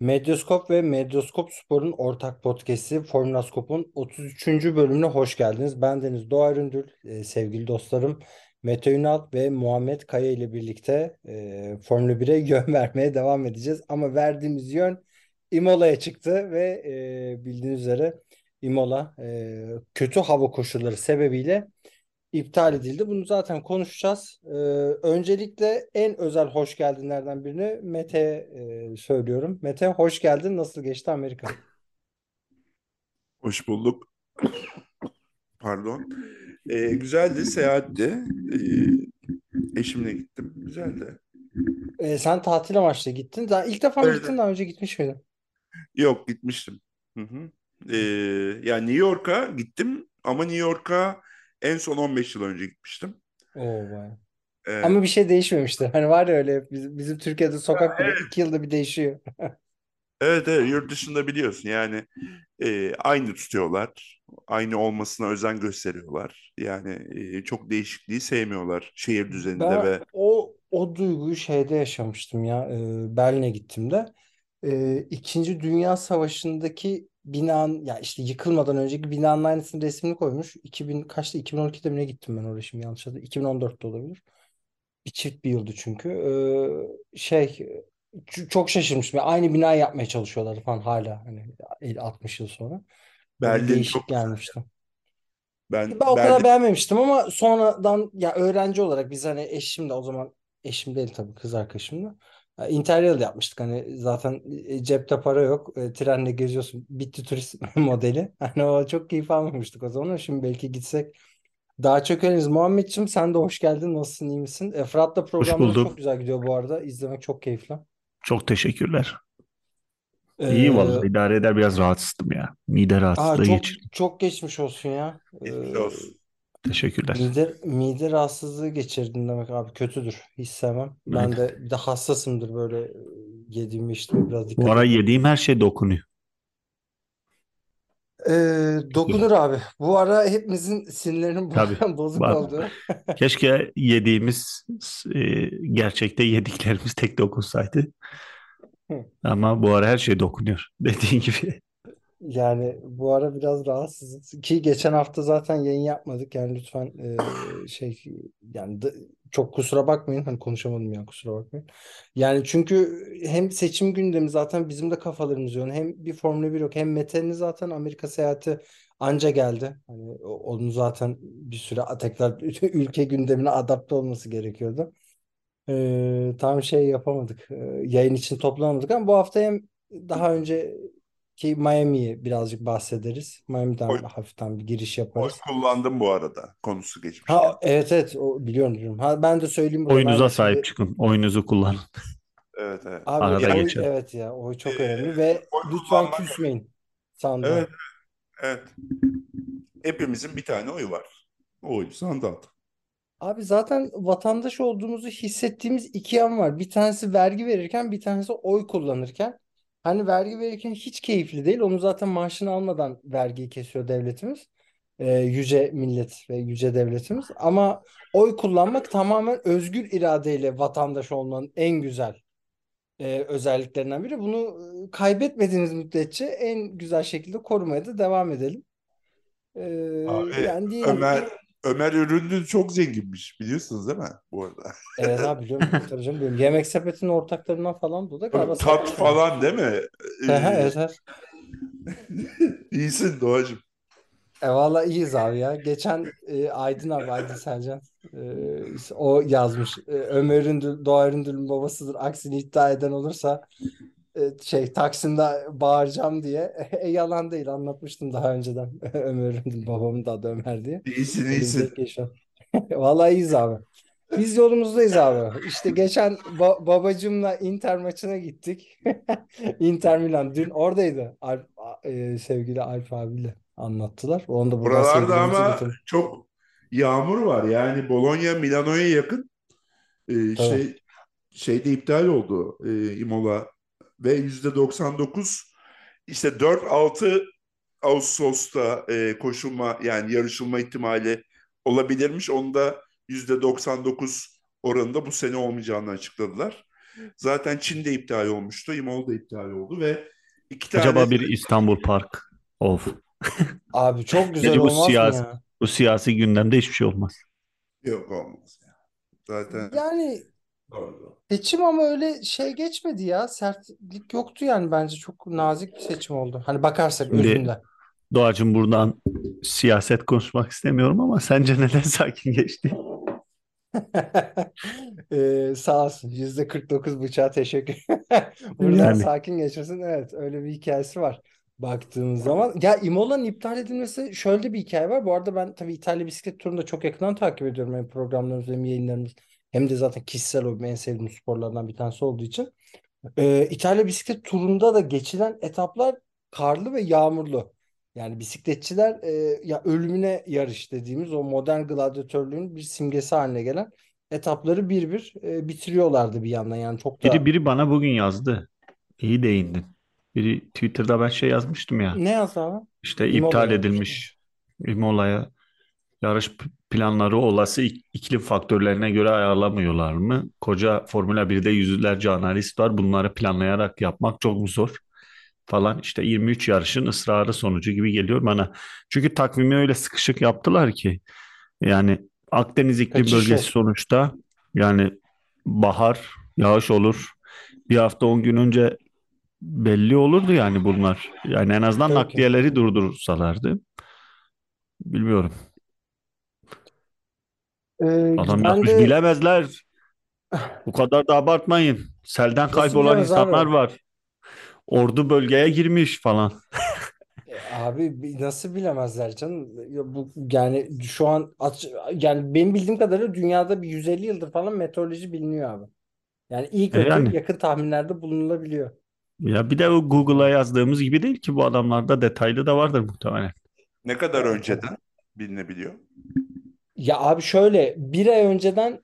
Medyaskop ve Medyaskop Spor'un ortak podcast'i Formula Scope'un 33. bölümüne hoş geldiniz. Ben Deniz Doğa Üründül, e, sevgili dostlarım Mete Ünal ve Muhammed Kaya ile birlikte e, Formula 1'e yön vermeye devam edeceğiz. Ama verdiğimiz yön Imola'ya çıktı ve e, bildiğiniz üzere Imola e, kötü hava koşulları sebebiyle iptal edildi. Bunu zaten konuşacağız. Ee, öncelikle en özel hoş geldinlerden birini Mete e, söylüyorum. Mete hoş geldin. Nasıl geçti Amerika? Hoş bulduk. Pardon. Ee, güzeldi, seyahatti. Ee, eşimle gittim. Güzeldi. Ee, sen tatil amaçlı gittin. Daha ilk defa mı Evet. gittin? Daha önce gitmiş miydin? Yok, gitmiştim. Hı hı. Ee, yani New York'a gittim ama New York'a en son 15 yıl önce gitmiştim. Oo, vay. Ee, Ama bir şey değişmemişti. Hani var ya öyle bizim, bizim Türkiye'de sokak bile iki yılda bir değişiyor. evet, evet, yurt dışında biliyorsun yani e, aynı tutuyorlar. Aynı olmasına özen gösteriyorlar. Yani e, çok değişikliği sevmiyorlar şehir düzeninde Ben ve o o duyguyu şeyde yaşamıştım ya. E, Berlin'e gittiğimde. E, İkinci Dünya Savaşı'ndaki binanın ya işte yıkılmadan önceki binanın aynısının resmini koymuş. 2000 kaçtı? 2012'de mi ne gittim ben oraya şimdi yanlış hatırlamıyorum. 2014'te olabilir. Bir çift bir yıldı çünkü. E, şey çok şaşırmıştım. Ya Aynı binayı yapmaya çalışıyorlar falan hala hani 50 60 yıl sonra. Böyle Berlin değişik çok gelmişti. ben Ben o kadar Berlin beğenmemiştim ama sonradan ya öğrenci olarak biz hani eşim de o zaman eşim değil tabii kız arkadaşımla. Ya Interrail yapmıştık hani zaten e, cepte para yok. E, trenle geziyorsun. Bitti turist modeli. Hani o çok keyif almamıştık o zaman. Şimdi belki gitsek daha çok eğleniriz. Muhammedciğim sen de hoş geldin. Nasılsın? iyi misin? E, Fırat'la programları bulduk. çok güzel gidiyor bu arada. İzlemek çok keyifli. Çok teşekkürler. İyi vallahi Ee, idare eder biraz rahatsızdım ya. Mide aa, rahatsızlığı çok geçirdim. çok geçmiş olsun ya. geçmiş Ee, olsun. Teşekkürler. Mide, mide rahatsızlığı geçirdin demek abi kötüdür. Hiç sevmem. Ben Aynen. de bir de hassasımdır böyle e, yediğim içtiğime biraz Bu dikkat ara ederim. yediğim her şey dokunuyor. Ee, dokunur abi. Bu ara hepimizin sinirlerinin Tabii. bozuk Bak, olduğu. keşke yediğimiz e, gerçekte yediklerimiz tek dokunsaydı. Hı. Ama bu ara her şey dokunuyor. Dediğin gibi. Yani bu ara biraz rahatsızız. Ki geçen hafta zaten yayın yapmadık. Yani lütfen e, şey yani da- çok kusura bakmayın. Hani konuşamadım ya kusura bakmayın. Yani çünkü hem seçim gündemi zaten bizim de kafalarımız yoğun. Hem bir Formula 1 yok. Hem Mete'nin zaten Amerika seyahati anca geldi. Hani onun zaten bir süre tekrar ülke gündemine adapte olması gerekiyordu. Ee, tam şey yapamadık. Ee, yayın için toplanamadık ama bu hafta hem daha önceki Miami'yi birazcık bahsederiz. Miami'den Oy, hafiften bir giriş oy yaparız. kullandım bu arada konusu geçmişken. Ha evet evet o biliyorum biliyorum. Ha ben de söyleyeyim burada. Ben Oyunuza de sahip şimdi çıkın. Oyunuzu kullanın. Evet evet. abi Arada Yani oy geçer. evet ya oy çok e, önemli ve oy lütfen küsmeyin sandığa. evet evet. Hepimizin bir tane oyu var. O oyu sandığa at. Abi zaten vatandaş olduğumuzu hissettiğimiz iki yan var. Bir tanesi vergi verirken, bir tanesi oy kullanırken. Hani vergi verirken hiç keyifli değil. Onu zaten maaşını almadan vergiyi kesiyor devletimiz. Ee, yüce millet ve yüce devletimiz. Ama oy kullanmak tamamen özgür iradeyle vatandaş olmanın en güzel e, özelliklerinden biri. Bunu e, kaybetmediğiniz müddetçe en güzel şekilde korumaya da devam edelim. Ee, Abi yani diyelim Ömer ki Ömer Üründü çok zenginmiş biliyorsunuz değil mi bu arada? Evet abi biliyorum. Tabii canım biliyorum. Yemek sepetinin ortaklarından falan bu da galiba Tat falan değil mi? Ee, Evet evet. iyisin Doğacığım. E valla iyiyiz abi ya. Geçen e, Aydın abi Aydın Selcan e, o yazmış. E, Ömer Üründül, Doğa Üründül'ün babasıdır. Aksini iddia eden olursa şey Taksim'de bağıracağım diye. E, yalan değil anlatmıştım daha önceden. Ömer Üründül babamın da adı Ömer diye. İyisin iyisin. denk geçiyor. Valla iyiyiz abi. Biz yolumuzdayız abi. İşte geçen ba- babacımla Inter maçına gittik. Inter Milan dün oradaydı. Alp, e, sevgili Alp abiyle anlattılar. Onu da Buralarda ama götürelim. çok yağmur var. Yani Bologna Milano'ya yakın. Ee, şey şeyde iptal oldu e, Imola ve yüzde 99 işte 4-6 Ağustos'ta e, koşulma yani yarışılma ihtimali olabilirmiş. Onu da yüzde 99 oranında bu sene olmayacağını açıkladılar. Zaten Çin'de iptal olmuştu, Imola'da iptal oldu ve iki tane Acaba bir İstanbul Park. Of. Abi çok güzel Bence bu olmaz mı siyasi, ya? bu siyasi gündemde hiçbir şey olmaz. yok olmaz. ya. Zaten Yani doğru. seçim ama öyle şey geçmedi ya. Sertlik yoktu yani bence çok nazik bir seçim oldu. Hani bakarsak Şimdi- özünde. Doğacığım buradan siyaset konuşmak istemiyorum ama sence neden sakin geçti? Ee, sağ olsun. %49 bıçağa teşekkür. Buradan Yani. sakin geçmesin. Evet, öyle bir hikayesi var. Baktığımız zaman. Ya Imola'nın iptal edilmesi şöyle bir hikaye var. Bu arada ben tabii İtalya bisiklet turunu da çok yakından takip ediyorum. Hem programlarımız hem yayınlarımız. Hem de zaten kişisel hobim en sevdiğim sporlardan bir tanesi olduğu için. Ee, İtalya bisiklet turunda da geçilen etaplar karlı ve yağmurlu. Yani bisikletçiler e, ya ölümüne yarış dediğimiz o modern gladyatörlüğün bir simgesi haline gelen etapları bir bir e, bitiriyorlardı bir yandan. Yani çok da Biri biri bana bugün yazdı. İyi değindin. Biri Twitter'da ben şey yazmıştım ya. ne yazdı abi? İşte Imola iptal edilmiş Imola'ya yarış planları olası ik- iklim faktörlerine göre ayarlamıyorlar mı? Koca Formula 1'de yüzlerce analist var. Bunları planlayarak yapmak çok mu zor? Falan işte 23 yarışın ısrarı sonucu gibi geliyor bana. Çünkü takvimi öyle sıkışık yaptılar ki yani Akdeniz iklim Kaçış bölgesi sonuçta yani bahar, yağış olur. Bir hafta 10 gün önce belli olurdu yani bunlar. Yani en azından Tabii ki. nakliyeleri durdursalardı. Bilmiyorum. Ee, Adam ben yapmış de bilemezler. Bu kadar da abartmayın. Selden kaybolan bilemez insanlar abi? var. Ordu bölgeye girmiş falan. E, Abi bi- nasıl bilemezler canım? Ya bu yani şu an aç- yani benim bildiğim kadarıyla dünyada bir 150 yıldır falan meteoroloji biliniyor abi. Yani iyi E kötü yani yakın tahminlerde bulunulabiliyor. ya bir de o Google'a yazdığımız gibi değil ki bu adamlarda detaylı da vardır muhtemelen. Ne kadar önceden bilinebiliyor? Ya abi şöyle bir ay önceden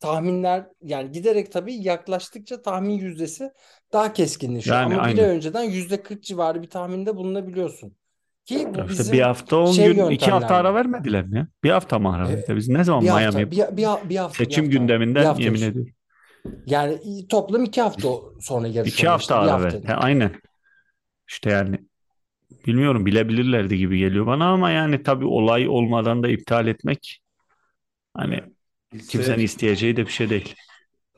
tahminler yani giderek tabii yaklaştıkça tahmin yüzdesi daha keskinleşiyor. Yani Ama bir ay önceden yüzde 40 civarı bir tahminde bulunabiliyorsun. Ki bu işte bizim bir hafta 10 şey gün, iki hafta ara vermediler mi ya? Bir hafta mı ara E, verdi? Biz ne zaman bir hafta, Miami bir, bir, bir hafta, bir hafta, seçim. Bir gündeminden hafta yemin önce. ediyorum. Yani toplam iki hafta sonra yarış İki işte. hafta Bir ara değil. He, aynen. İşte yani bilmiyorum bilebilirlerdi gibi geliyor bana ama yani tabii olay olmadan da iptal etmek hani kimsenin Bilse, isteyeceği de bir şey değil.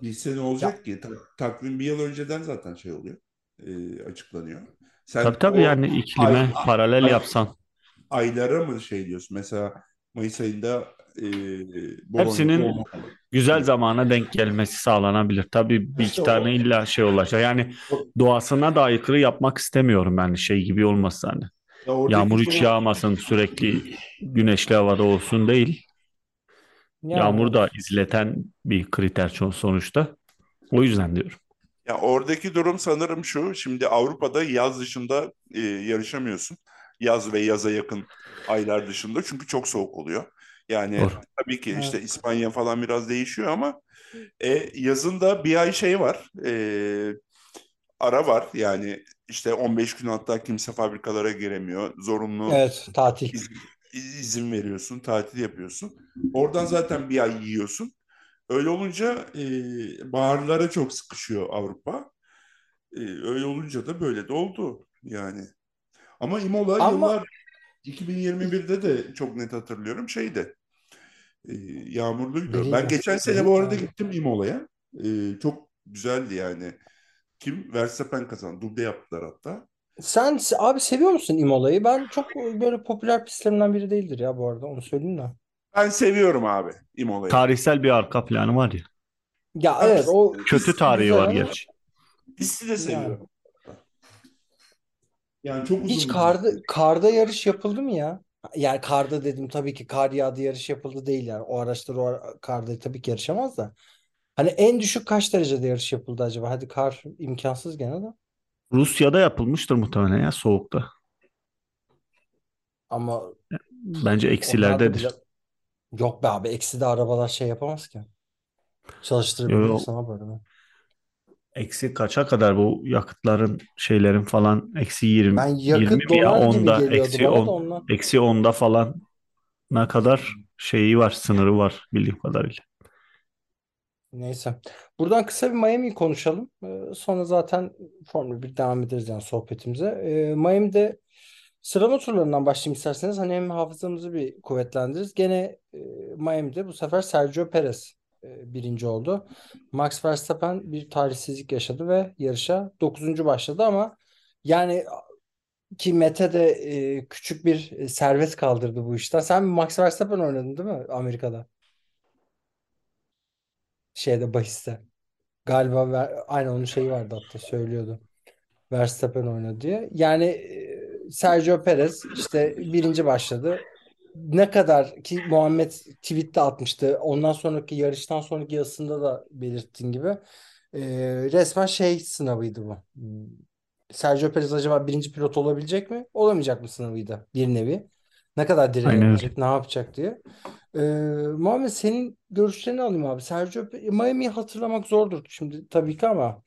bilse ne olacak ki? Ta- takvim bir yıl önceden zaten şey oluyor. e, açıklanıyor. Sen Tabii tabii o yani ay, iklime paralel ay- yapsan aylara mı şey diyorsun? Mesela Mayıs ayında e, Bologna hepsinin güzel zamana denk gelmesi sağlanabilir. Tabii bir İşte iki o, tane illa şey olacak. Yani o- doğasına da aykırı yapmak istemiyorum yani şey gibi olmasın hani. ya Yağmur hiç yağmasın sürekli güneşli havada olsun değil. Yani Yağmur da izleten bir kriter sonuçta. O yüzden diyorum. Ya oradaki durum sanırım şu. Şimdi Avrupa'da yaz dışında e, yarışamıyorsun. Yaz ve yaza yakın aylar dışında. Çünkü çok soğuk oluyor. Yani Doğru. tabii ki işte Evet. İspanya falan biraz değişiyor ama e, yazın da bir ay şey var. E, ara var. Yani işte 15 gün hatta kimse fabrikalara giremiyor. Zorunlu Evet, tatil. izin, izin veriyorsun, tatil yapıyorsun. Oradan zaten bir ay yiyorsun. Öyle olunca e, baharlara çok sıkışıyor Avrupa. E, öyle olunca da böyle de oldu yani. Ama Imola Ama yıllar 2021'de de çok net hatırlıyorum şeydi. E, yağmurluydu. Ben biriydi. geçen sene bu arada gittim Imola'ya. E, çok güzeldi yani. Kim? Verstappen kazandı. Duble yaptılar hatta. Sen se- abi seviyor musun Imola'yı? Ben çok böyle popüler pistlerinden biri değildir ya bu arada onu söyleyeyim de. Ben seviyorum abi Imola'yı. Tarihsel bir arka planı var ya. Ya Ben evet o Kötü tarihi güzel var ama gerçi. pisti de seviyorum. Yani çok uzun hiç bir karda karda yarış yapıldı mı ya? Yani karda dedim tabii ki kar yağdı yarış yapıldı değil yani. O araçlar o ara- karda tabii ki yarışamaz da. Hani en düşük kaç derecede yarış yapıldı acaba? Hadi kar imkansız gene de. Rusya'da yapılmıştır muhtemelen ya soğukta. Ama Bence onlar da eksilerdedir. bile yok be abi eksi de arabalar şey yapamaz ki. Yo, Çalıştırabiliyorsun abi araba. eksi kaça kadar bu yakıtların şeylerin falan eksi 20, Ben 20 yakıt mi ya donar gibi 10'da geliyordu eksi bana da 10 ondan. eksi 10'da falan ne kadar şeyi var sınırı var bildiğim kadarıyla. Neyse. Buradan kısa bir Miami'yi konuşalım. Ee, sonra zaten Formula 1 devam ederiz yani sohbetimize. Ee, Miami'de sıralama turlarından başlayayım isterseniz. Hani hem hafızamızı bir kuvvetlendiririz. Gene e, Miami'de bu sefer Sergio Perez e, birinci oldu. Max Verstappen bir talihsizlik yaşadı ve yarışa dokuzuncu başladı ama yani ki Mete de e, küçük bir servet kaldırdı bu işten. Sen Max Verstappen oynadın değil mi Amerika'da? Şeyde bahiste. Galiba ver, aynen onun şeyi vardı hatta söylüyordu. Verstappen oynadı diye. Yani e, Sergio Perez işte birinci başladı. Ne kadar ki Muhammed tweette atmıştı. Ondan sonraki yarıştan sonraki yazısında da belirttiğin gibi e, resmen şey sınavıydı bu. Hmm. Sergio Perez acaba birinci pilot olabilecek mi? Olamayacak mı sınavıydı bir nevi. Ne kadar direnebilecek, ne yapacak diye. Ee, Muhammed senin görüşlerini alayım abi. Sergio Miami'yi hatırlamak zordur şimdi tabii ki ama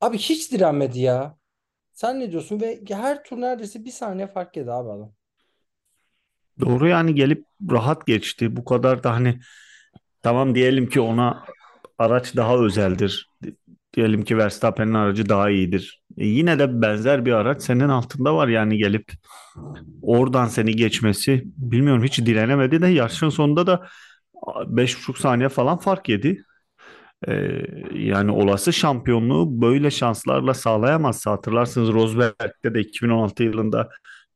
abi hiç direnmedi ya. Sen ne diyorsun? Ve her tur neredeyse bir saniye fark yedi abi adam. Doğru yani gelip rahat geçti. Bu kadar da hani tamam diyelim ki ona araç daha özeldir. Diyelim ki Verstappen'in aracı daha iyidir. E yine de benzer bir araç senin altında var yani gelip oradan seni geçmesi bilmiyorum hiç direnemedi de yarışın sonunda da beş buçuk saniye falan fark yedi. Ee, yani olası şampiyonluğu böyle şanslarla sağlayamazsa hatırlarsınız Rosberg'de de 2016 yılında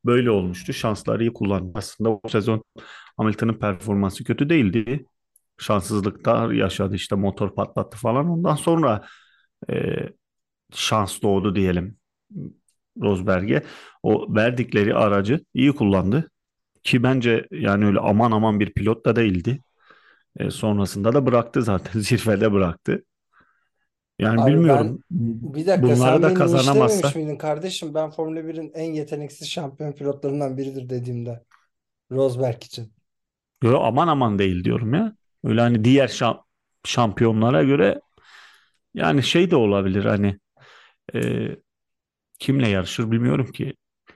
böyle olmuştu. Şansları iyi kullandı. Aslında o sezon Hamilton'ın performansı kötü değildi. Şanssızlıklar yaşadı işte motor patlattı falan. Ondan sonra e, şans doğdu diyelim Rosberg'e. O verdikleri aracı iyi kullandı. Ki bence yani öyle aman aman bir pilot da değildi. E, sonrasında da bıraktı zaten. Zirvede bıraktı. Yani Abi ben bilmiyorum. bir dakika Bunları sen da beni kazanamazsa miydin kardeşim? Ben Formula 1'in en yeteneksiz şampiyon pilotlarından biridir dediğimde Rosberg için. yo, aman aman değil diyorum ya. Öyle hani diğer şam- şampiyonlara göre yani şey de olabilir hani e, kimle yarışır bilmiyorum ki.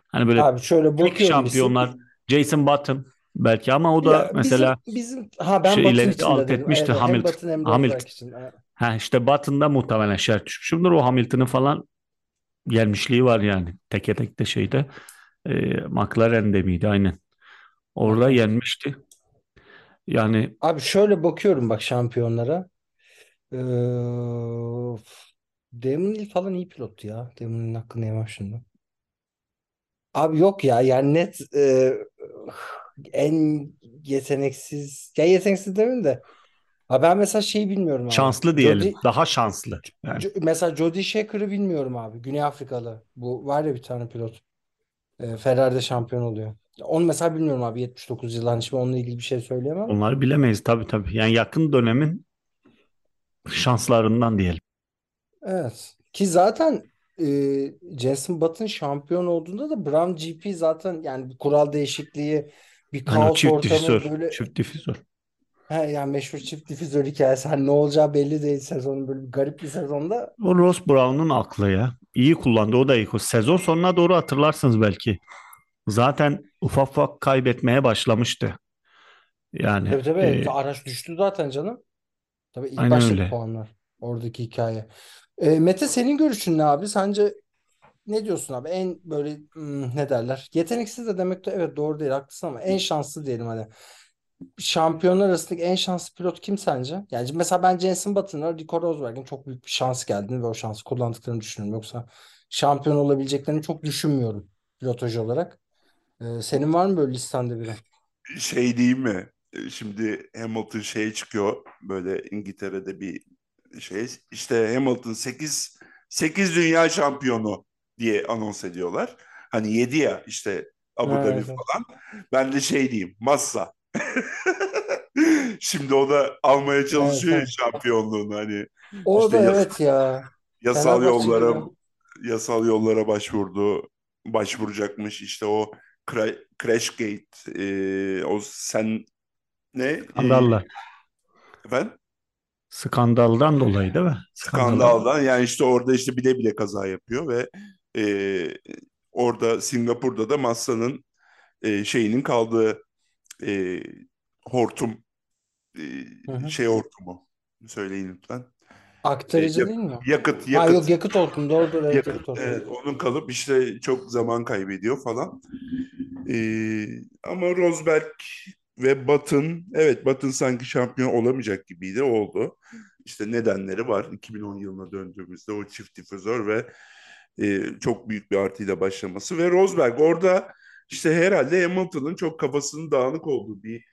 Hani böyle Abi şöyle tek bakıyorum şampiyonlar Jason Button belki ama o da Ya mesela bizim bizim ha ben için de alt dedim. etmişti Evet, hem Hamilton. Batın hem Hamilton. İçin. Ha, işte Button'da muhtemelen şart düşmüşümdür. O Hamilton'ın falan gelmişliği var yani. Teke tekte şeyde. E, McLaren'de miydi? Aynen. Orada yenmişti. Yani Abi şöyle bakıyorum bak şampiyonlara. Ee, Damon Hill falan iyi pilottu ya. Damon Hill'in hakkını yemem şimdi. Abi yok ya yani net e, en yeteneksiz ya yeteneksiz demeyeyim de ha ben mesela şeyi bilmiyorum abi. şanslı diyelim. Jody, Daha şanslı. Yani Jo- mesela Jody Scheckter'ı bilmiyorum abi. Güney Afrikalı. Bu var ya bir tane pilot. E, Ferrari'de şampiyon oluyor. Onu mesela bilmiyorum abi 79 yıl. Hani şimdi onunla ilgili bir şey söyleyemem. onları bilemeyiz tabii tabii. Yani yakın dönemin şanslarından diyelim. Evet. Ki zaten e, Jenson Button şampiyon olduğunda da Brown GP zaten yani bir kural değişikliği bir o kaos çift ortamı difüzör. böyle Çift difüzör. he, yani meşhur çift difüzör hikayesi. Hani ne olacağı belli değil sezonun böyle bir garip bir sezonda. O Ross Brown'un aklı ya. İyi kullandı. O da iyi. Sezon sonuna doğru hatırlarsınız belki. Zaten ufak ufak kaybetmeye başlamıştı. Yani Tabii tabii e, araç düştü zaten canım. Tabii ilk öyle. puanlar. Oradaki hikaye. E, Mete senin görüşün ne abi? Sence ne diyorsun abi? En böyle hmm, ne derler? Yeteneksiz de demek de evet doğru değil haklısın ama en şanslı diyelim hadi. Şampiyonlar arasındaki en şanslı pilot kim sence? Yani mesela ben Jenson Button'a Nico Rosberg'in çok büyük bir şans geldiğini ve o şansı kullandıklarını düşünüyorum. Yoksa şampiyon olabileceklerini çok düşünmüyorum pilotaj olarak. E, senin var mı böyle listende biri? Şey değil mi? E, Şimdi Hamilton şey çıkıyor böyle İngiltere'de bir şey. İşte Hamilton 8 8 dünya şampiyonu diye anons ediyorlar. Hani 7 ya işte Abu Ha, Dhabi evet, falan. Ben de şey diyeyim Massa. Şimdi o da almaya çalışıyor evet. şampiyonluğunu hani O işte da yas- evet ya. yasal yollara yasal yollara başvurdu. Başvuracakmış işte o Cra- Crashgate e, o sen ne Skandallar. efendim Skandaldan dolayı değil mi? Skandaldan. skandaldan yani işte orada işte bile bile kaza yapıyor ve e, orada Singapur'da da Massa'nın e, şeyinin kaldığı e, hortum e, Hı hı. şey hortumu söyleyin lütfen. E, Aktarıcı yak- değil mi? yakıt Ha yakıt yok yakıt hortumu doğrudur evet yakıt yakıt hortumu. evet onun kalıp işte çok zaman kaybediyor falan. E, ama Rosberg ve Button evet Button sanki şampiyon olamayacak gibiydi oldu. İşte nedenleri var. 2010 yılına döndüğümüzde o çift difüzör ve e, çok büyük bir artıyla başlaması ve Rosberg orada işte herhalde Hamilton'ın çok kafasının dağınık olduğu bir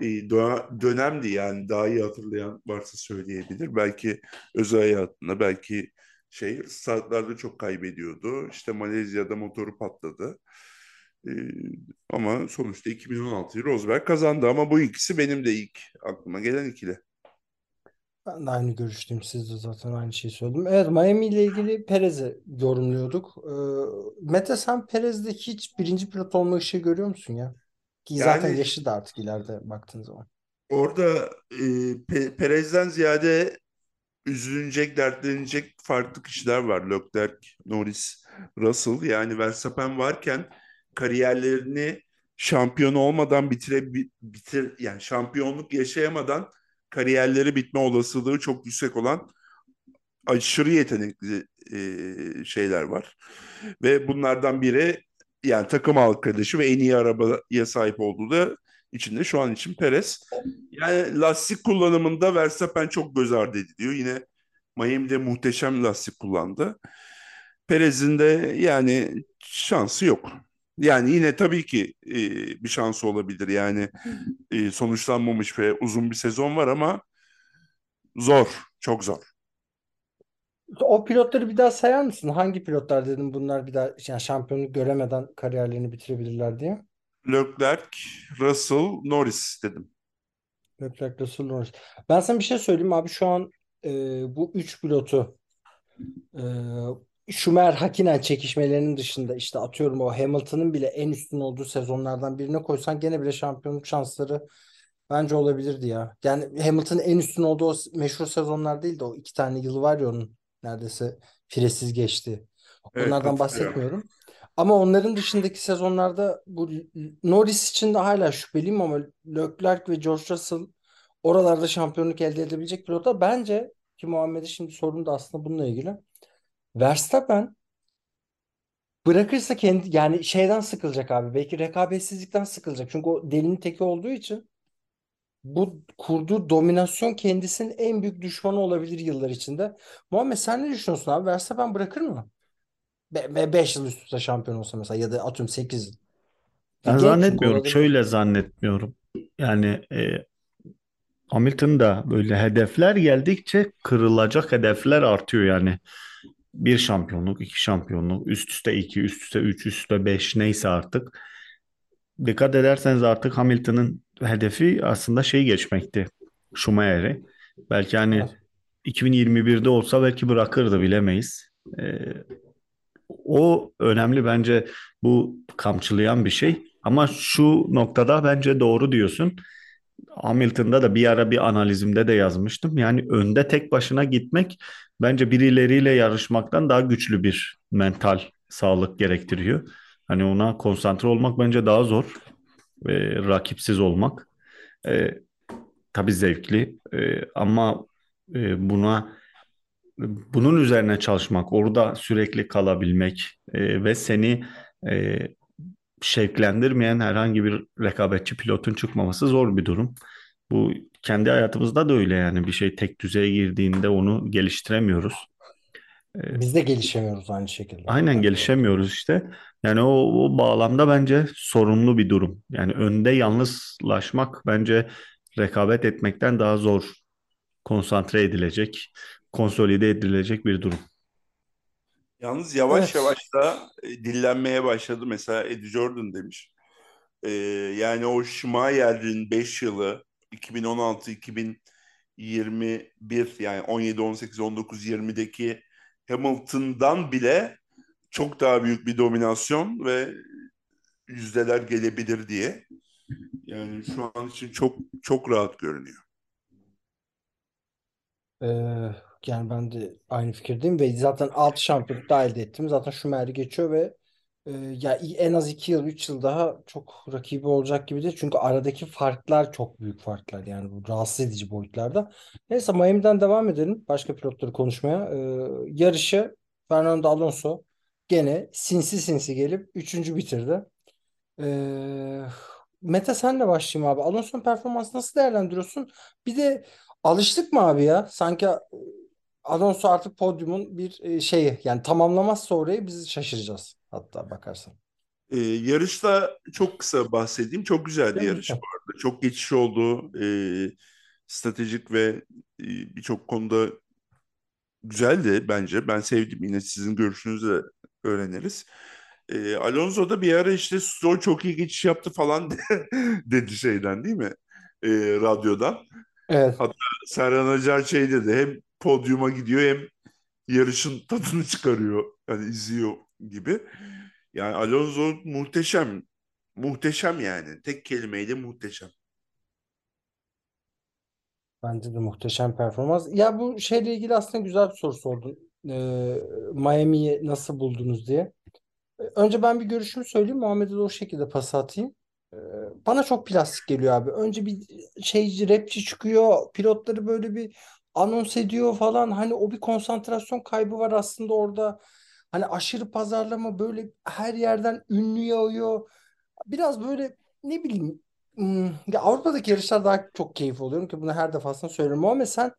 e, dö- dönemdi yani daha iyi hatırlayan varsa söyleyebilir. Belki özel hayatında belki şey startlarda çok kaybediyordu. İşte Malezya'da motoru patladı. E, ama sonuçta 2016'yı Rosberg kazandı ama bu ikisi benim de ilk aklıma gelen ikili. Ben de aynı görüşteyim. Siz de zaten aynı şeyi söyledim. Evet Miami ile ilgili Perez'i yorumluyorduk. Ee, Mete sen Perez'de hiç birinci pilot olma ışığı görüyor musun ya? Ki zaten Yani yaşı da artık ileride baktığın zaman. orada e, Pe- Perez'den ziyade üzülecek, dertlenecek farklı kişiler var. Leclerc, Norris, Russell. Yani Verstappen varken kariyerlerini şampiyon olmadan bitire bi- bitir yani şampiyonluk yaşayamadan kariyerleri bitme olasılığı çok yüksek olan aşırı yetenekli e, şeyler var. Ve bunlardan biri yani takım arkadaşı ve en iyi arabaya sahip olduğu da içinde şu an için Perez. Yani lastik kullanımında Verstappen çok göz ardı ediliyor. Yine Miami'de muhteşem lastik kullandı. Perez'in de yani şansı yok. Yani yine tabii ki e, bir şansı olabilir. Yani e, sonuçlanmamış ve uzun bir sezon var ama zor, çok zor. O pilotları bir daha sayar mısın? Hangi pilotlar dedim bunlar bir daha yani şampiyonluk göremeden kariyerlerini bitirebilirler diye. Leclerc, Russell, Norris dedim. Leclerc, Russell, Norris. Ben sana bir şey söyleyeyim abi şu an e, bu üç pilotu e, Schumacher Hakkinen çekişmelerinin dışında işte atıyorum o Hamilton'ın bile en üstün olduğu sezonlardan birine koysan gene bile şampiyonluk şansları bence olabilirdi ya. Yani Hamilton'ın en üstün olduğu o meşhur sezonlar değil de o iki tane yılı var ya onun neredeyse firesiz geçti. Onlardan bahsetmiyorum. Ama onların dışındaki sezonlarda bu Norris için de hala şüpheliyim ama Leclerc ve George Russell oralarda şampiyonluk elde edebilecek pilotlar. Bence ki Muhammed'e şimdi sorun da aslında bununla ilgili. Verstappen bırakırsa kendi yani şeyden sıkılacak abi. Belki rekabetsizlikten sıkılacak. Çünkü o delinin teki olduğu için bu kurduğu dominasyon kendisinin en büyük düşmanı olabilir yıllar içinde. Muhammed sen ne düşünüyorsun abi? Verstappen bırakır mı? 5 yıl üst üste şampiyon olsa mesela ya da atıyorum 8 yıl. Ben Genç zannetmiyorum. olabilir. Şöyle zannetmiyorum. Yani e, Hamilton'da böyle hedefler geldikçe kırılacak hedefler artıyor yani. Bir şampiyonluk, iki şampiyonluk, üst üste iki, üst üste üç, üst üste beş neyse artık. Dikkat ederseniz artık Hamilton'ın hedefi aslında şey geçmekti. Schumacher'i. Belki hani Evet. 2021'de olsa belki bırakırdı bilemeyiz. Ee, o önemli bence bu kamçılayan bir şey. Ama şu noktada bence doğru diyorsun. Hamilton'da da bir ara bir analizimde de yazmıştım. Yani önde tek başına gitmek bence birileriyle yarışmaktan daha güçlü bir mental sağlık gerektiriyor. Hani ona konsantre olmak bence daha zor. Ee, rakipsiz olmak. Ee, tabii zevkli Ee, ama e, buna bunun üzerine çalışmak, orada sürekli kalabilmek e, ve seni e, şevklendirmeyen herhangi bir rekabetçi pilotun çıkmaması zor bir durum. Bu kendi hayatımızda da öyle yani bir şey tek düzeye girdiğinde onu geliştiremiyoruz. E, Biz de gelişemiyoruz aynı şekilde. aynen gelişemiyoruz işte. Yani o, o bağlamda bence sorunlu bir durum. Yani önde yalnızlaşmak bence rekabet etmekten daha zor konsantre edilecek, konsolide edilecek bir durum. Yalnız yavaş Evet. yavaş da e, dillenmeye başladı. Mesela Eddie Jordan demiş. E, yani o Schumacher'in 5 yılı 2016-2021 yani 17, 18, 19, 20'deki Hamilton'dan bile çok daha büyük bir dominasyon ve yüzdeler gelebilir diye. Yani şu an için çok çok rahat görünüyor. Ee, yani ben de aynı fikirdeyim ve zaten 6 şampiyonluk da elde ettim. Zaten Schumacher'i geçiyor ve e, ya en az 2 yıl 3 yıl daha çok rakibi olacak gibi değil. Çünkü aradaki farklar çok büyük farklar yani bu rahatsız edici boyutlarda. Neyse Miami'den devam edelim başka pilotları konuşmaya. Ee, yarışı Fernando Alonso gene sinsi sinsi gelip 3. bitirdi. Ee, Mete senle başlayayım abi. Alonso'nun performansını nasıl değerlendiriyorsun? Bir de alıştık mı abi ya? Sanki e, Alonso artık podyumun bir e, şeyi yani tamamlamazsa orayı biz şaşıracağız hatta bakarsan. Ee, yarışta çok kısa bahsedeyim. Çok güzeldi Değil mi? yarış bu arada. Çok geçiş oldu. Ee, stratejik ve e, birçok konuda güzeldi bence. Ben sevdim. Yine sizin görüşünüzü de öğreniriz. Ee, Alonso da bir ara işte Stroll çok iyi geçiş yaptı falan dedi şeyden değil mi? Ee, radyodan. Evet. Hatta Serhan Acar şey dedi. Hem podyuma gidiyor hem yarışın tadını çıkarıyor. Yani izliyor gibi. Yani Alonso muhteşem. Muhteşem yani. Tek kelimeyle muhteşem. Bence de muhteşem performans. Ya bu şeyle ilgili aslında güzel bir soru sordun. Ee, Miami'yi nasıl buldunuz diye. Önce ben bir görüşümü söyleyeyim. Muhammed'e de o şekilde pas atayım. Ee, Bana çok plastik geliyor abi. Önce bir şeyci, rapçi çıkıyor. Pilotları böyle bir anons ediyor falan. Hani o bir konsantrasyon kaybı var aslında orada. Hani aşırı pazarlama böyle her yerden ünlü yağıyor. Biraz böyle ne bileyim hmm, ya Avrupa'daki yarışlar daha çok keyif oluyorum ki bunu her defasında söylüyorum. Ama sen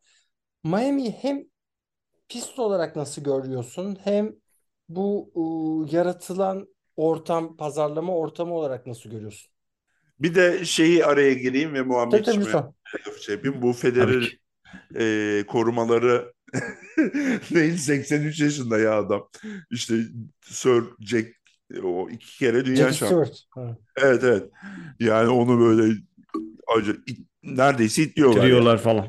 Miami'yi hem pist olarak nasıl görüyorsun? Hem bu ıı, yaratılan ortam, pazarlama ortamı olarak nasıl görüyorsun? Bir de şeyi araya gireyim ve Tabii Muhammedciğime tabii laf şey. Bu Tabii Federer. E, korumaları değil 83 yaşında ya adam. İşte Sir Jack o iki kere dünya şampiyonu. Evet evet. Yani onu böyle acı, it- neredeyse itliyorlar ya. Bitiriyorlar falan.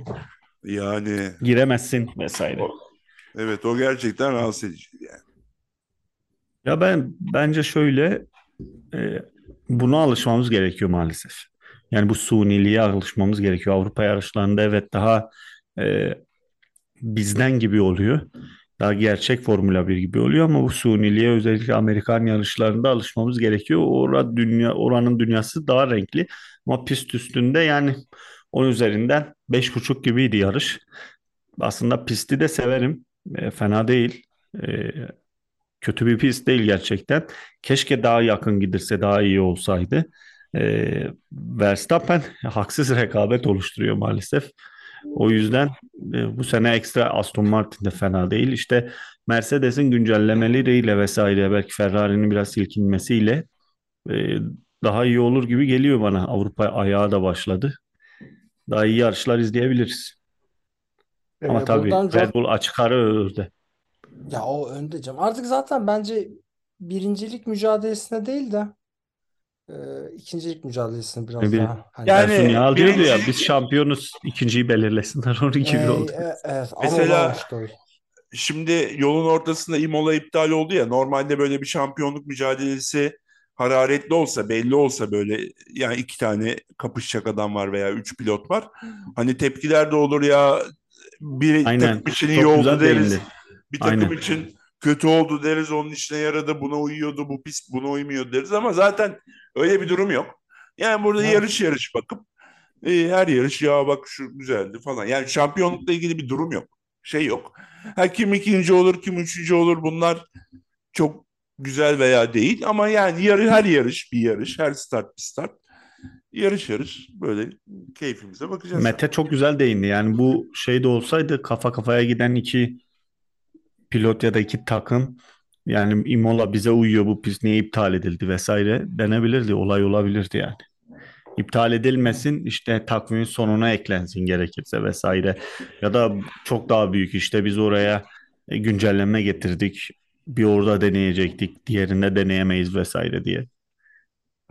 Yani Giremezsin vesaire. o, evet o gerçekten rahatsız edici. Yani. Ya ben bence şöyle e, buna alışmamız gerekiyor maalesef. Yani bu suniliğe alışmamız gerekiyor. Avrupa yarışlarında evet daha e, bizden gibi oluyor. Daha gerçek Formula 1 gibi oluyor ama bu suniliğe özellikle Amerikan yarışlarında alışmamız gerekiyor. Orada dünya, oranın dünyası daha renkli. Ama pist üstünde yani onun üzerinden beş buçuk gibiydi yarış. Aslında pisti de severim. E, fena değil. E, kötü bir pist değil gerçekten. Keşke daha yakın gidilse daha iyi olsaydı. E, Verstappen haksız rekabet oluşturuyor maalesef. O yüzden e, bu sene ekstra Aston Martin de fena değil. İşte Mercedes'in güncellemeleriyle vesaire belki Ferrari'nin biraz silkinmesiyle e, daha iyi olur gibi geliyor bana. Avrupa ayağı da başladı. Daha iyi yarışlar izleyebiliriz. Ama Ee, tabii buradan Red George Bull açık ara önde. ya o önde canım. Artık zaten bence birincilik mücadelesine değil de e, ikincilik mücadelesine biraz Bir, daha hani Yani Ersun Yanal diyordu ya birincilik biz şampiyonuz ikinciyi belirlesinler onun e, gibi oldu. e, evet ama mesela şimdi yolun ortasında Imola iptal oldu ya normalde böyle bir şampiyonluk mücadelesi hararetli olsa belli olsa böyle yani iki tane kapışacak adam var veya üç pilot var. Hani tepkiler de olur ya bir Aynen. takım için iyi Çok oldu güzel deriz. değindi. Bir takım Aynen. için kötü oldu deriz. Onun işine yaradı. Buna uyuyordu. Bu pist buna uymuyor deriz ama zaten öyle bir durum yok. Yani burada Evet. yarış yarış bakıp e, her yarış ya bak şu güzeldi falan. Yani şampiyonlukla ilgili bir durum yok. Şey yok. Ha, kim ikinci olur, kim üçüncü olur bunlar çok güzel veya değil ama yani yarı her yarış bir yarış, her start bir start. Yarış yarış böyle keyfimize bakacağız. Mete çok güzel değindi. Yani bu şey de olsaydı kafa kafaya giden iki pilot ya da iki takım yani Imola bize uyuyor bu pist niye iptal edildi vesaire denebilirdi. Olay olabilirdi yani. İptal edilmesin işte takvimin sonuna eklensin gerekirse vesaire. Ya da çok daha büyük işte biz oraya e, güncelleme getirdik. bir orada deneyecektik, diğerinde deneyemeyiz vesaire diye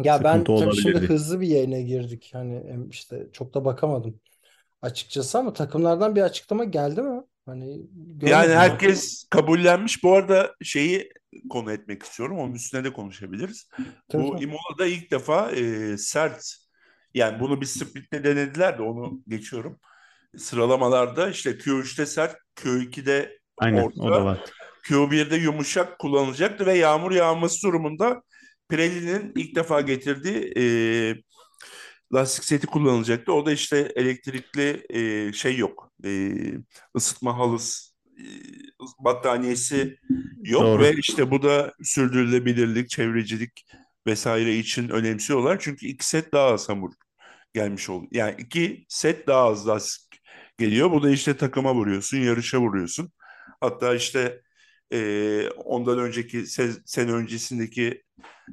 Ya ben sıkıntı tabii şimdi hızlı bir yayına girdik. Hani işte çok da bakamadım açıkçası ama takımlardan bir açıklama geldi mi? Hani Yani herkes kabullenmiş. Bu arada şeyi konu etmek istiyorum. Onun üstüne de konuşabiliriz. Tabii Bu tabii. Imola'da ilk defa e, sert yani bunu bir splitle denediler de onu geçiyorum. Sıralamalarda işte Q3'te sert, Q2'de Aynen o da orta, var. Q1'de yumuşak kullanılacaktı ve yağmur yağması durumunda Pirelli'nin ilk defa getirdiği e, lastik seti kullanılacaktı. O da işte elektrikli e, şey yok. E, ısıtma halısı, battaniyesi yok ve Doğru. işte bu da sürdürülebilirlik, çevrecilik vesaire için önemsiyorlar. Çünkü iki set daha az hamur gelmiş oldu. Yani iki set daha az lastik geliyor. Bu da işte takıma vuruyorsun, yarışa vuruyorsun. Hatta işte e, ondan önceki se- sene öncesindeki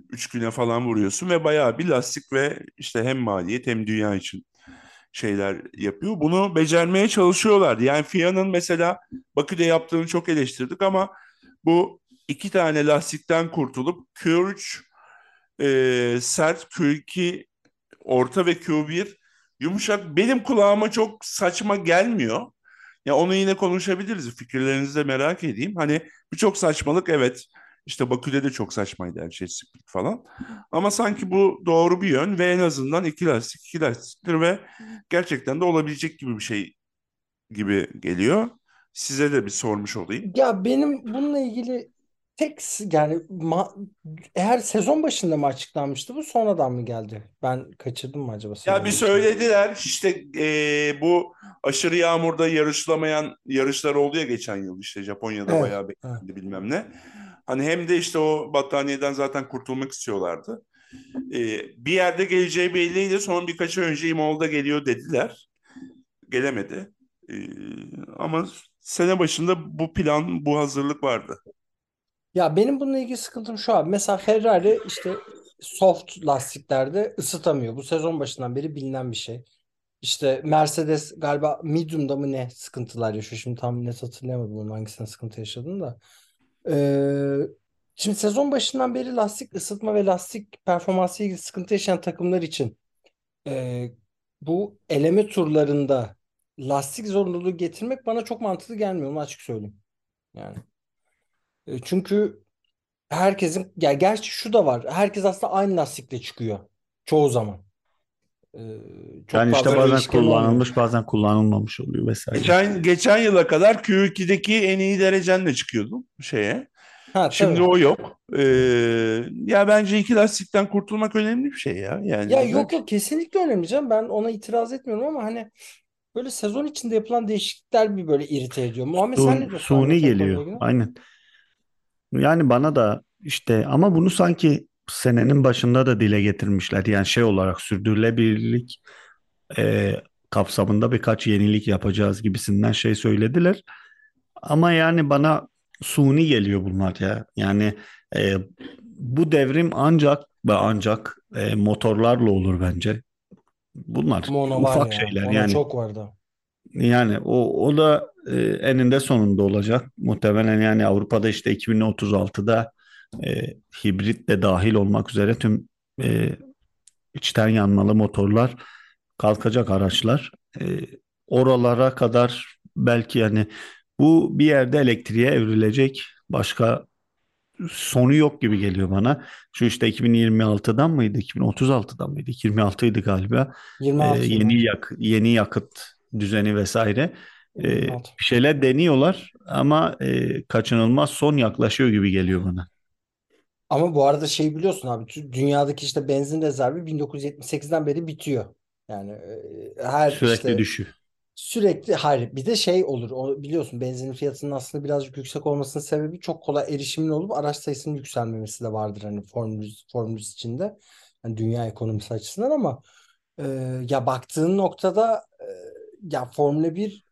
üç güne falan vuruyorsun ve bayağı bir lastik ve işte hem maliyet hem dünya için şeyler yapıyor. Bunu becermeye çalışıyorlardı. Yani FIA'nın mesela Bakü'de yaptığını çok eleştirdik ama bu iki tane lastikten kurtulup Q3 e, sert, Q2 orta ve Q1 yumuşak benim kulağıma çok saçma gelmiyor. Ya onu yine konuşabiliriz. Fikirlerinizi de merak edeyim. Hani birçok saçmalık evet. İşte Bakü'de de çok saçmaydı her şey split falan. Ama sanki bu doğru bir yön ve en azından iki lastik iki lastiktir ve gerçekten de olabilecek gibi bir şey gibi geliyor. Size de bir sormuş olayım. Ya benim bununla ilgili tek yani ma- eğer sezon başında mı açıklanmıştı bu sonradan mı geldi? Ben kaçırdım mı acaba Ya bir başında? söylediler işte eee, bu aşırı yağmurda yarışlamayan yarışlar oldu ya geçen yıl işte Japonya'da Evet, bayağı evet. beklendi bilmem ne. Hani hem de işte o battaniyeden zaten kurtulmak istiyorlardı. Eee, bir yerde geleceği belliydi. Son birkaç ay önce İmol'da geliyor dediler. Gelemedi. Eee, ama sene başında bu plan, bu hazırlık vardı. Ya benim bununla ilgili sıkıntım şu abi. Mesela Ferrari işte soft lastiklerde ısıtamıyor. Bu sezon başından beri bilinen bir şey. İşte Mercedes galiba medium'da mı ne sıkıntılar yaşıyor. Şimdi tam net hatırlayamadım onun hangisine sıkıntı yaşadığını da. Ee, şimdi sezon başından beri lastik ısıtma ve lastik performansı ilgili sıkıntı yaşayan takımlar için e, bu eleme turlarında lastik zorunluluğu getirmek bana çok mantıklı gelmiyor. Onu açık söyleyeyim. Yani. E, çünkü herkesin ya gerçi şu da var. Herkes aslında aynı lastikle çıkıyor. Çoğu zaman. E, çok Yani işte bazen değişken olmuyor. kullanılmış bazen kullanılmamış oluyor vesaire. Geçen geçen yıla kadar Q2'deki en iyi derecenle çıkıyordum şeye. Ha Şimdi tabii. o yok. Ee, ya bence iki lastikten kurtulmak önemli bir şey ya. Yani Ya yok yok kesinlikle önemli canım. Ben ona itiraz etmiyorum ama hani böyle sezon içinde yapılan değişiklikler bir böyle irite ediyor. Muhammed sen ne Sun, diyorsun suni geliyor. Aynen. Yani bana da işte ama bunu sanki senenin başında da dile getirmişler. Yani şey olarak sürdürülebilirlik e, kapsamında birkaç yenilik yapacağız gibisinden şey söylediler. Ama yani bana suni geliyor bunlar ya. Yani e, bu devrim ancak ve ancak e, motorlarla olur bence. Bunlar Ama ufak ya. şeyler Ona yani. çok vardı. Yani o, o da e, eninde sonunda olacak. Muhtemelen yani Avrupa'da işte 2036'da e, hibrit de dahil olmak üzere tüm e, içten yanmalı motorlar kalkacak araçlar. E, oralara kadar belki yani bu bir yerde elektriğe evrilecek. Başka sonu yok gibi geliyor bana. Şu işte 2026'dan mıydı? 2036'dan mıydı? 26'ydı galiba. Ee, 26 yıl yeni yak yeni yakıt düzeni vesaire Ee, 26. bir şeyler deniyorlar ama e, kaçınılmaz son yaklaşıyor gibi geliyor bana. Ama bu arada şey biliyorsun abi tü- dünyadaki işte benzin rezervi 1978'den beri bitiyor. Yani e, her Sürekli işte düşüyor. sürekli hayır bir de şey olur o biliyorsun benzinin fiyatının aslında birazcık yüksek olmasının sebebi çok kolay erişimin olup araç sayısının yükselmemesi de vardır hani Formül, Formül içinde. Yani dünya ekonomisi açısından ama e, ya baktığın noktada e, ya Formula 1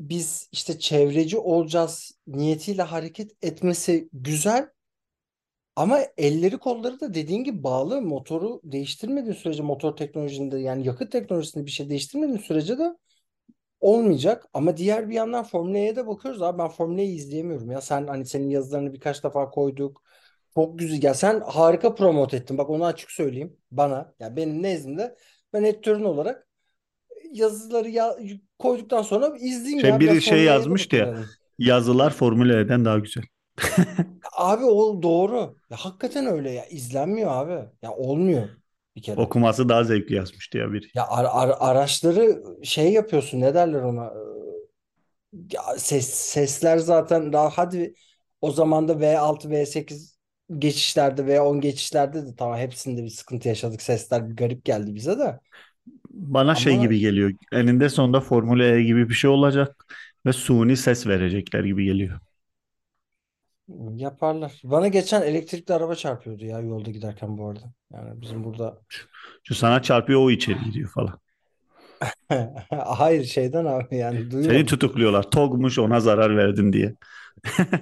biz işte çevreci olacağız niyetiyle hareket etmesi güzel ama elleri kolları da dediğin gibi bağlı. Motoru değiştirmediğin sürece motor teknolojisinde yani yakıt teknolojisinde bir şey değiştirmediğin sürece de olmayacak. Ama diğer bir yandan Formula E'ye de bakıyoruz. Abi ben Formula E'yi izleyemiyorum ya. Sen hani senin yazılarını birkaç defa koyduk. Çok güzel. Ya sen harika promote ettin. Bak onu açık söyleyeyim bana. Ya benim nezdimde ben editörün olarak yazıları ya, koyduktan sonra izleyeyim Şey ya. Biri şey yazmıştı ya. Yazılar Formula E'den daha güzel. Abi o doğru ya hakikaten öyle ya izlenmiyor abi ya olmuyor bir kere. Okuması daha zevkli yazmıştı ya biri. Ya ar- ar- araçları şey yapıyorsun ne derler ona ya ses sesler zaten daha hadi o zaman da V6 V8 geçişlerde V10 geçişlerde de tamam hepsinde bir sıkıntı yaşadık sesler bir garip geldi bize de Bana şey ama gibi geliyor. Eninde sonunda Formula E gibi bir şey olacak ve suni ses verecekler gibi geliyor. Yaparlar. Bana geçen elektrikli araba çarpıyordu ya yolda giderken bu arada. Yani bizim burada Şu sana çarpıyor o içeri gidiyor falan. hayır şeyden abi yani Seni duyuyorum. tutukluyorlar. Togmuş ona zarar verdin diye.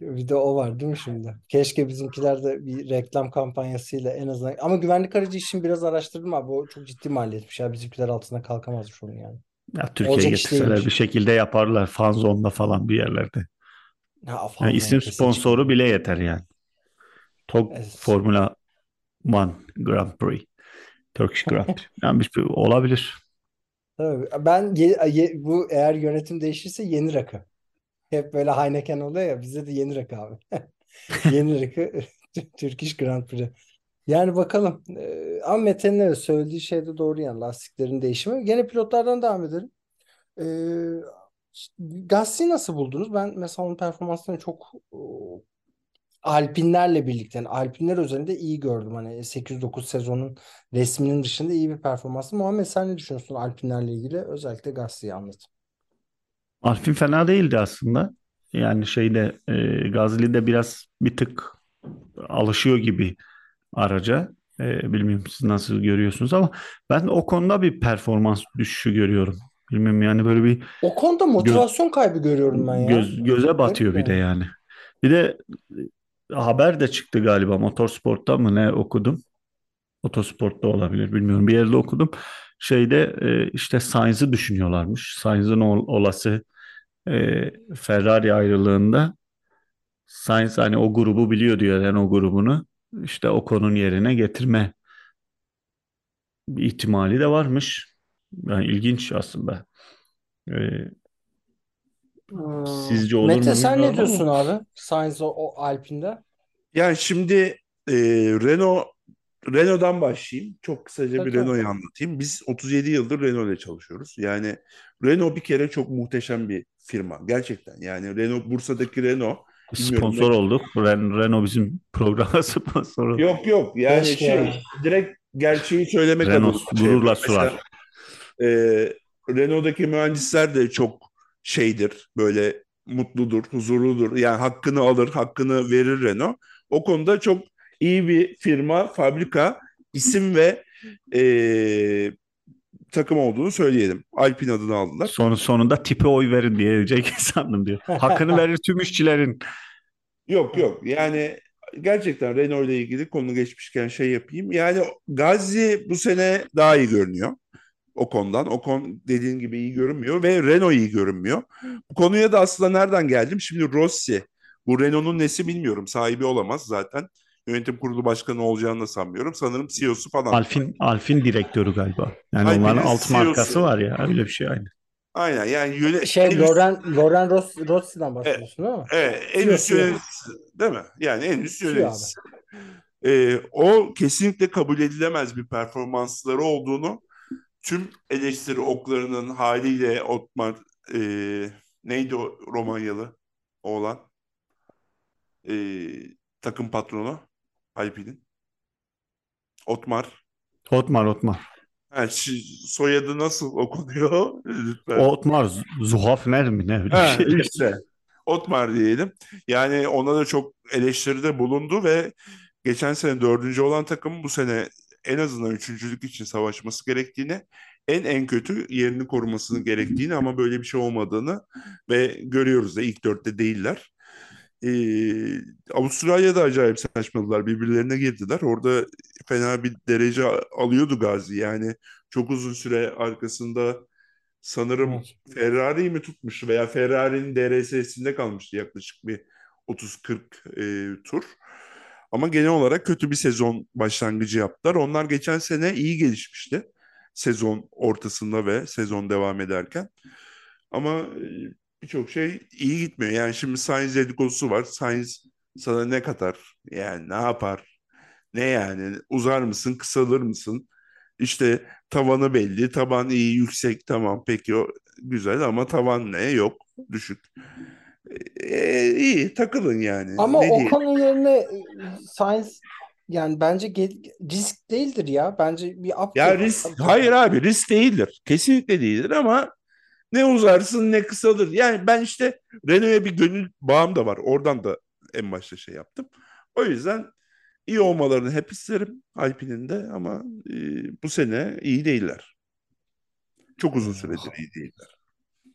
Bir de o var değil mi şimdi? Keşke bizimkiler de bir reklam kampanyasıyla en azından ama güvenlik aracı işini biraz araştırdım abi. O çok ciddi maliyetmiş ya. Bizimkiler altına kalkamazmış onun yani. Ya Türkiye'ye getirseler bir şekilde yaparlar. Fanzone'da falan bir yerlerde. Ha, Yani Fanzone isim sponsoru çıkar. bile yeter yani. Tog Evet. Formula One Grand Prix. Turkish Grand Prix. Yani bir, bir- olabilir. Tabii. Ben ye- ye- bu eğer yönetim değişirse yeni rakı. Hep böyle Heineken oluyor ya bizde de yeni rakı abi. Yeni rakı Turkish Grand Prix. Yani bakalım. Ee, ama Mete'nin söylediği şey de doğru yani lastiklerin değişimi. Gene pilotlardan devam edelim. Ee, Gasly'yi nasıl buldunuz? Ben mesela onun performanslarını çok e, Alpinlerle birlikte yani Alpinler özelinde iyi gördüm. Hani 809 sezonun resminin dışında iyi bir performansı. Muhammed sen ne düşünüyorsun Alpinlerle ilgili? Özellikle Gasly'yi anlat. Alpin fena değildi aslında. Yani şeyde e, Gazli'de biraz bir tık alışıyor gibi araca. E, bilmiyorum siz nasıl görüyorsunuz ama ben o konuda bir performans düşüşü görüyorum. Bilmiyorum yani böyle bir O konuda göz, motivasyon kaybı görüyorum ben ya. göz göze batıyor bir de yani. yani. Bir de e, haber de çıktı galiba Motorsport'ta mı ne okudum. Motorsport'ta olabilir bilmiyorum. Bir yerde okudum. Şeyde e, işte Sainz'ı düşünüyorlarmış. Sainz'ın ol- olası e, Ferrari ayrılığında Sainz hani o grubu biliyor diyor Renault grubunu. İşte Ocon'un yerine getirme ihtimali de varmış. Yani ilginç aslında. E, Hmm. sizce olur Mete mu sen ne ama diyorsun abi? Sainz o, o Alpin'de. Yani şimdi e, Renault Renault'dan başlayayım. Çok kısaca Tabii bir tabii. Renault'u anlatayım. Biz 37 yıldır Renault ile çalışıyoruz. Yani Renault bir kere çok muhteşem bir firma. Gerçekten. Yani Renault Bursa'daki Renault bilmiyorum sponsor ne olduk. Ren- Renault bizim programa sponsor oldu. Yok yok yani Keşke şey direkt gerçeği söylemek adına Renault şey gururla. Mesela sunar. e, Renault'daki mühendisler de çok şeydir böyle mutludur, huzurludur. Yani hakkını alır, hakkını verir Renault. O konuda çok iyi bir firma, fabrika, isim ve e, takım olduğunu söyleyelim. Alpine adını aldılar. Sonu sonunda tipe oy verin diyecek sandım diyor. Hakkını verir tüm işçilerin. Yok yok yani gerçekten Renault ile ilgili konu geçmişken şey yapayım. Yani Gazze bu sene daha iyi görünüyor. O konudan. O konu dediğin gibi iyi görünmüyor ve Renault iyi görünmüyor. Bu konuya da aslında nereden geldim? Şimdi Rossi. Bu Renault'un nesi bilmiyorum. Sahibi olamaz zaten. Yönetim kurulu başkanı olacağını da sanmıyorum. Sanırım CEO'su falan. Alfin Alfin direktörü galiba. Yani Alpine'in onların alt markası CEO'su. var ya öyle bir şey aynı. Aynen yani yöne, Şey Loren Loren Ross, Rossi'den e, bahsediyorsun değil mi? evet, en üst CEO. yöneticisi değil mi? Yani en üst abi. yöneticisi. Ee, o kesinlikle kabul edilemez bir performansları olduğunu tüm eleştiri oklarının haliyle Otmar e, neydi o Romanyalı oğlan E, takım patronu Alpine'in Otmar. Otmar Otmar. ha, şi- soyadı nasıl okunuyor? Lütfen. Otmar Zuhafner mi? Ne ha, şey. işte. Otmar diyelim. Yani ona da çok eleştiride bulundu ve geçen sene dördüncü olan takım bu sene en azından üçüncülük için savaşması gerektiğini en en kötü yerini korumasını gerektiğini ama böyle bir şey olmadığını ve görüyoruz da ilk dörtte değiller. E, Avustralya'da acayip saçmaladılar. Birbirlerine girdiler. Orada fena bir derece alıyordu Gazi. Yani çok uzun süre arkasında sanırım Evet. Ferrari'yi mi tutmuştu veya Ferrari'nin DRS'sinde kalmıştı yaklaşık bir 30-40 e, tur. Ama genel olarak kötü bir sezon başlangıcı yaptılar. Onlar geçen sene iyi gelişmişti. Sezon ortasında ve sezon devam ederken. Ama e, birçok şey iyi gitmiyor. Yani şimdi Sainz dedikodusu var. Sainz sana ne katar? Yani ne yapar? Ne yani? Uzar mısın? Kısalır mısın? İşte tavanı belli. Taban iyi, yüksek. Tamam peki o güzel ama tavan ne? Yok. Düşük. E, iyi takılın yani. Ama ne diyeyim? Ocon'un yerine e, Sainz yani bence ge- risk değildir ya. Bence bir upgrade. Ya risk, hayır abi risk değildir. Kesinlikle değildir ama ne uzarsın ne kısalır. Yani ben işte Renault'a bir gönül bağım da var. Oradan da en başta şey yaptım. O yüzden iyi olmalarını hep isterim Alpine'in de ama e, bu sene iyi değiller. Çok uzun süredir iyi değiller.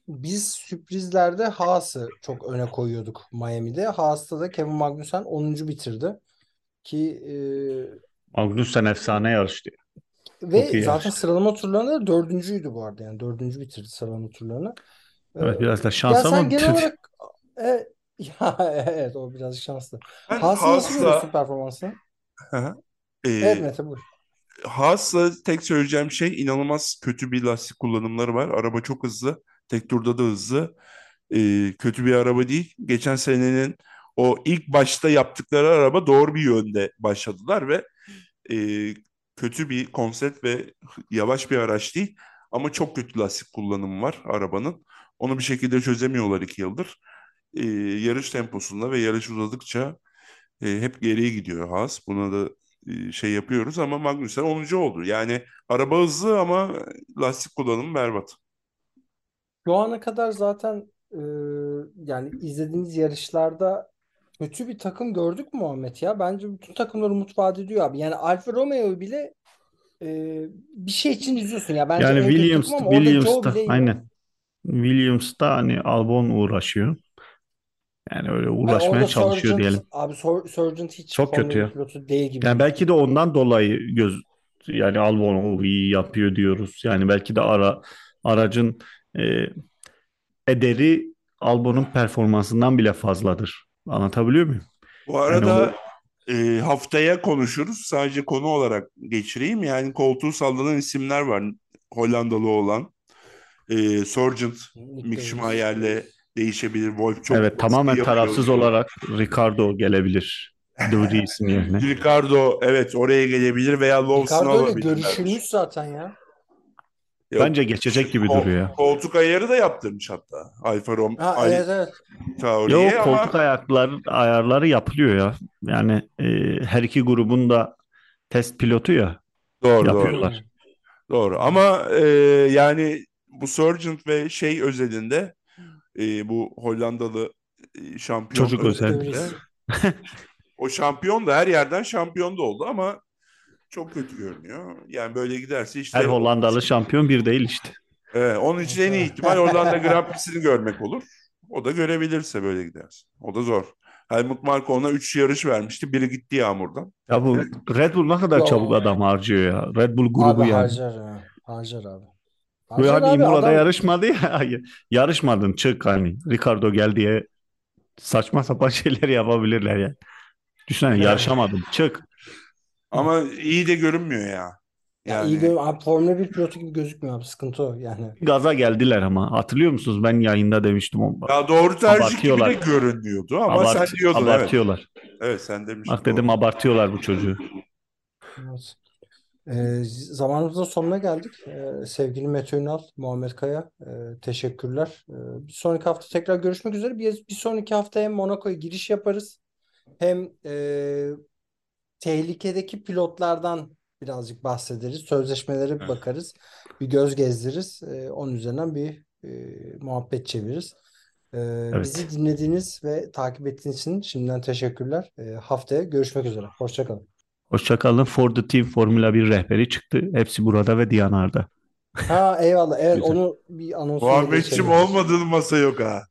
Biz sürprizlerde Haas'ı çok öne koyuyorduk Miami'de. Haas'ta da Kevin Magnussen 10. bitirdi. Ki e, Magnussen efsane yarıştı. Ve Çok iyi zaten yarıştı. sıralama turlarında da dördüncüydü bu arada. Yani dördüncü bitirdi sıralama turlarını. Evet Ee, biraz da ya şansa sen genel olarak e, ya evet o biraz şanslı. Ben Haas'ın nasıl Haas'la görüyorsun performansını? Hı hı. e, Evet Mete buyur. Haas'la tek söyleyeceğim şey inanılmaz kötü bir lastik kullanımları var. Araba çok hızlı. Tek turda da hızlı. Ee, kötü bir araba değil. Geçen senenin o ilk başta yaptıkları araba doğru bir yönde başladılar ve e, kötü bir konsept ve yavaş bir araç değil. Ama çok kötü lastik kullanımı var arabanın. Onu bir şekilde çözemiyorlar iki yıldır. Ee, yarış temposunda ve yarış uzadıkça e, hep geriye gidiyor Haas. Buna da e, şey yapıyoruz ama Magnussen 10. oldu. Yani araba hızlı ama lastik kullanımı berbat. Şu ana kadar zaten e, yani izlediğimiz yarışlarda kötü bir takım gördük mü Muhammed ya? Bence bütün takımlar umut vaat ediyor abi. Yani Alfa Romeo bile e, bir şey için izliyorsun ya. Bence Yani Williams, Joe Williams'ta aynen. Williams'ta hani Albon uğraşıyor. Yani öyle Yani uğraşmaya orada çalışıyor Sargent, diyelim. abi Sargent hiç Çok kötü 1 ya. pilotu değil gibi Yani belki de ondan dolayı göz yani Albon iyi yapıyor diyoruz. Yani belki de ara aracın e, ederi Albon'un performansından bile fazladır. Anlatabiliyor muyum? Bu Yani arada o e, haftaya konuşuruz. Sadece konu olarak geçireyim. Yani koltuğu sallanan isimler var. Hollandalı olan. E, Sargent, Nick Mick. Schumacher'le değişebilir. Wolf çok evet tamamen yapıyor tarafsız diyor. olarak Ricardo gelebilir. De Vries'in yerine. Ricardo evet oraya gelebilir veya Lawson'u Ricardo ile görüşülmüş zaten ya. Yok, Bence geçecek gibi kol- duruyor ya. koltuk ayarı da yaptırmış hatta. Alfa Rom Ha Al- evet evet. Tauri'ye Yok ama koltuk ayakları ayarları yapılıyor ya. Yani e, her iki grubun da test pilotu ya doğru doğru. yapıyorlar. Hmm. Doğru ama e, yani bu Sargent ve şey özelinde e, bu Hollandalı e, şampiyon Çocuk özelinde o şampiyon da her yerden şampiyon da oldu ama çok kötü görünüyor. Yani böyle giderse Her işte Hollandalı şampiyon bir değil işte. Evet, onun için en iyi ihtimal Hollanda Grand Prix'sini görmek olur. O da görebilirse böyle giderse. O da zor. Helmut Marko ona 3 yarış vermişti. Biri gitti yağmurdan. Ya bu Red Bull ne kadar çabuk adam harcıyor ya. Red Bull grubu Abi yani. harcar ha. Harcar abi. Bu Harcar hani abi Imola'da adam yarışmadı ya. Yarışmadın çık hani. Ricardo gel diye saçma sapan şeyler yapabilirler ya. Düşünsene Evet. yarışamadın çık. Ama iyi de görünmüyor ya. ya iyi Yani gör abi Formula 1 pilotu gibi gözükmüyor abi. Sıkıntı o yani. Gaza geldiler ama. Hatırlıyor musunuz? Ben yayında demiştim. O- ya doğru tercih gibi de görünüyordu ama Abart- sen diyordun evet. abartıyorlar. Evet sen demiştin. Bak dedim doğru. abartıyorlar bu çocuğu. Evet. Ee, zamanımızın sonuna geldik. Ee, sevgili Mete Ünal, Muhammed Kaya, e, teşekkürler. Ee, bir sonraki hafta tekrar görüşmek üzere. Bir, bir sonraki hafta hem Monaco'ya giriş yaparız hem e, tehlikedeki pilotlardan birazcık bahsederiz. Sözleşmelere bir bakarız. Bir göz gezdiririz. Ee, onun üzerinden bir e, muhabbet çeviririz. Ee, bizi dinlediğiniz ve takip ettiğiniz için şimdiden teşekkürler. Ee, haftaya görüşmek üzere. Hoşçakalın. Hoşçakalın. For the Team Formula 1 rehberi çıktı. Hepsi burada ve Diyanar'da. Ha eyvallah. Evet Güzel. onu bir anonsunu Muhammedciğim olmadığın masa yok ha.